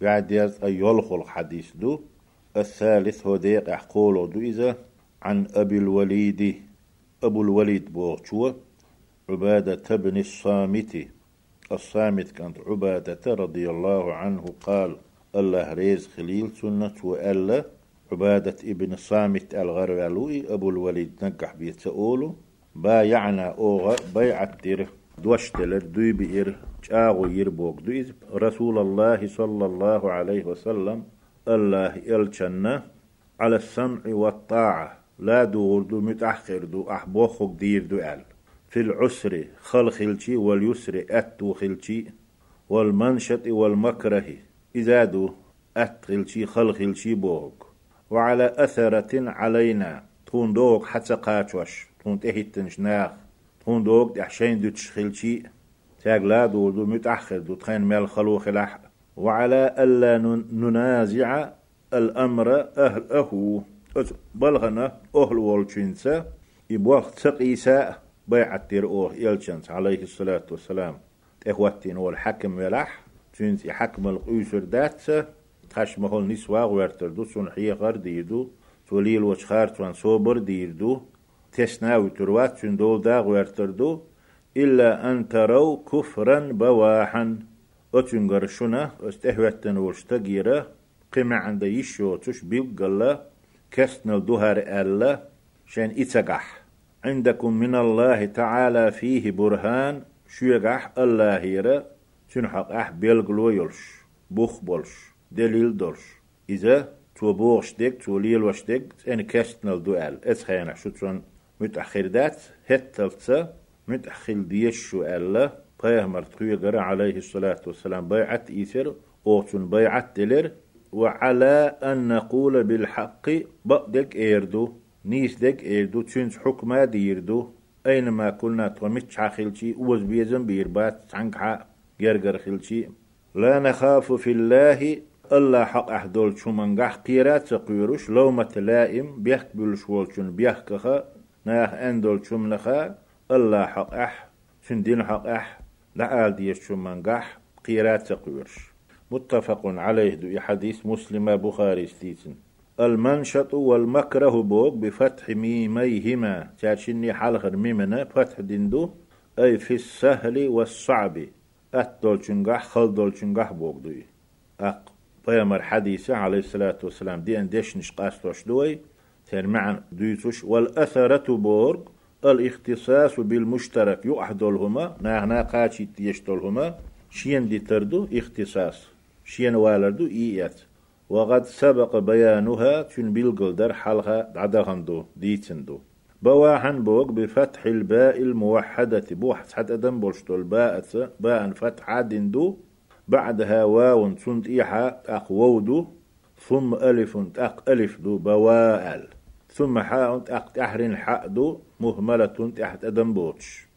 بعد يز يلخل حديث دو. الثالث هو ديق أحقول دو إذا عن أبي الوليد. أبو الوليد بوغشوة عبادة بن الصامت. الصامت كانت عبادة رضي الله عنه قال الله ريز خليل سنة وألا. عبادة ابن الصامت الغرالوي أبو الوليد نقح بيتسأولو بايعنا أوغا بيعة دير دوشتلر دوي بئر جاغو يربوك دويز رسول الله صلى الله عليه وسلم الله يلچنا على السمع والطاعة. لا دور دو متأخر دو أحبوخك دير دو أل. في العسر خل خلشي واليسر أتو خلشي والمنشط والمكره. إذا دو أت خلشي خل خلشي بوك وعلى أثرة علينا تون دوك حتى قاتوش تون تهيتنش ناخ تون دوك دحشين دو تشخلشي تاق لا دو دو متأخر دو تخين مال خلو خلاح وعلى ألا ننازع الأمر أهل أهو بلغنا أهل والجنسة يبوغ تقيسا بيعتير أوه يلجنس عليه الصلاة والسلام إخواتين هو الحكم ولح تنس حكم القيسر دات تخش مهول نسوا غورتر دو سن حيغر ديدو توليل وشخار توان صوبر ديردو تسناوي تروات دا غورتر دو إلا أن تروا كفرا بواحا. أتنغر شنا استهوتن ورشتغيرا قمع عند يشو تش بيبقلا كسن الدهر ألا شان إتقح عندكم من الله تعالى فيه برهان شيقح الله هيرا تنحق أح بيلقلو يلش بوخ بولش دليل دولش. إذا تو بوغش ديك تو ليل وش ديك إن كسن الدوال إتخينا شو متأخر دات هتلتسا متأخر ديشو ألا پیغمبر تخيغر عليه الصلاة والسلام بيعت إيثر أوتون بيعت دلر وعلى أن نقول بالحق بقدك إيردو نيس دك إيردو تشنس حكمة ديردو أينما كنا تغمتش خلشي وز بيزن بيربات تعنك جرجر خلشي لا نخاف في الله الله حق أحدول شو منقح قيرات سقيروش لو متلائم بيحك بلشوالشون بيحكخا ناخ أندول شمنخا الله حق أح شندين حق أح لعال ديش شو منقح قيرات سقيروش متفق عليه دو حديث مسلم بخاري ستيتن المنشط والمكره بوك بفتح ميميهما تاشني حلخر ميمنا فتح دندو أي في السهل والصعب. أتدول شنقح خلدول شنقح بوك دوي أق بيامر حديثة عليه الصلاة والسلام دي أنديش نشقاستوش دوي ترمعن دويتوش والأثرة بورغ الإختصاص بالمشترك يؤحدولهما ناهنا قاتشي تيشتولهما شين دي تردو إختصاص شين والردو إيات. وقد سبق بيانها تن بالقلدر حلقة عدغندو ديتندو. بواحن بوق بفتح الباء الموحدة بوحد حتى دم بولشتو الباء باء فتح دندو بعدها واو سنت إيحا أقوودو ثم ألف تأق ألف دو بواءل. ثم حاء تأق تحرين حاء دو مهملة تحت أدم بوتش.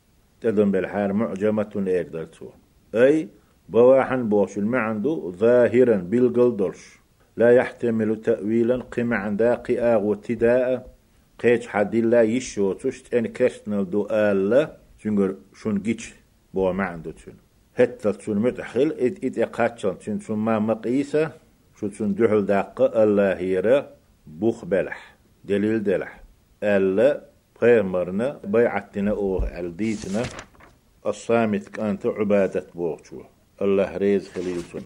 تدم بالحار معجمة إيقدرتو أي بواحن بوش المعندو ظاهرا بالقلدرش لا يحتمل تأويلا قمع عند قياغ وتداء قيش حد لا يشو تشت إن كشتنا دو آلا شنقر شون جيش بو ما عنده تشون هتا تشون متحل ات إت إقاتشان تشون تشون ما مقيسة شو تشون دحل داق الله هيرا بوخ بلح. دليل دلح. ألا بيمرنا بيعتنا أوه الديتنا الصامت كانت عبادة بوغشو الله ريز خليلتون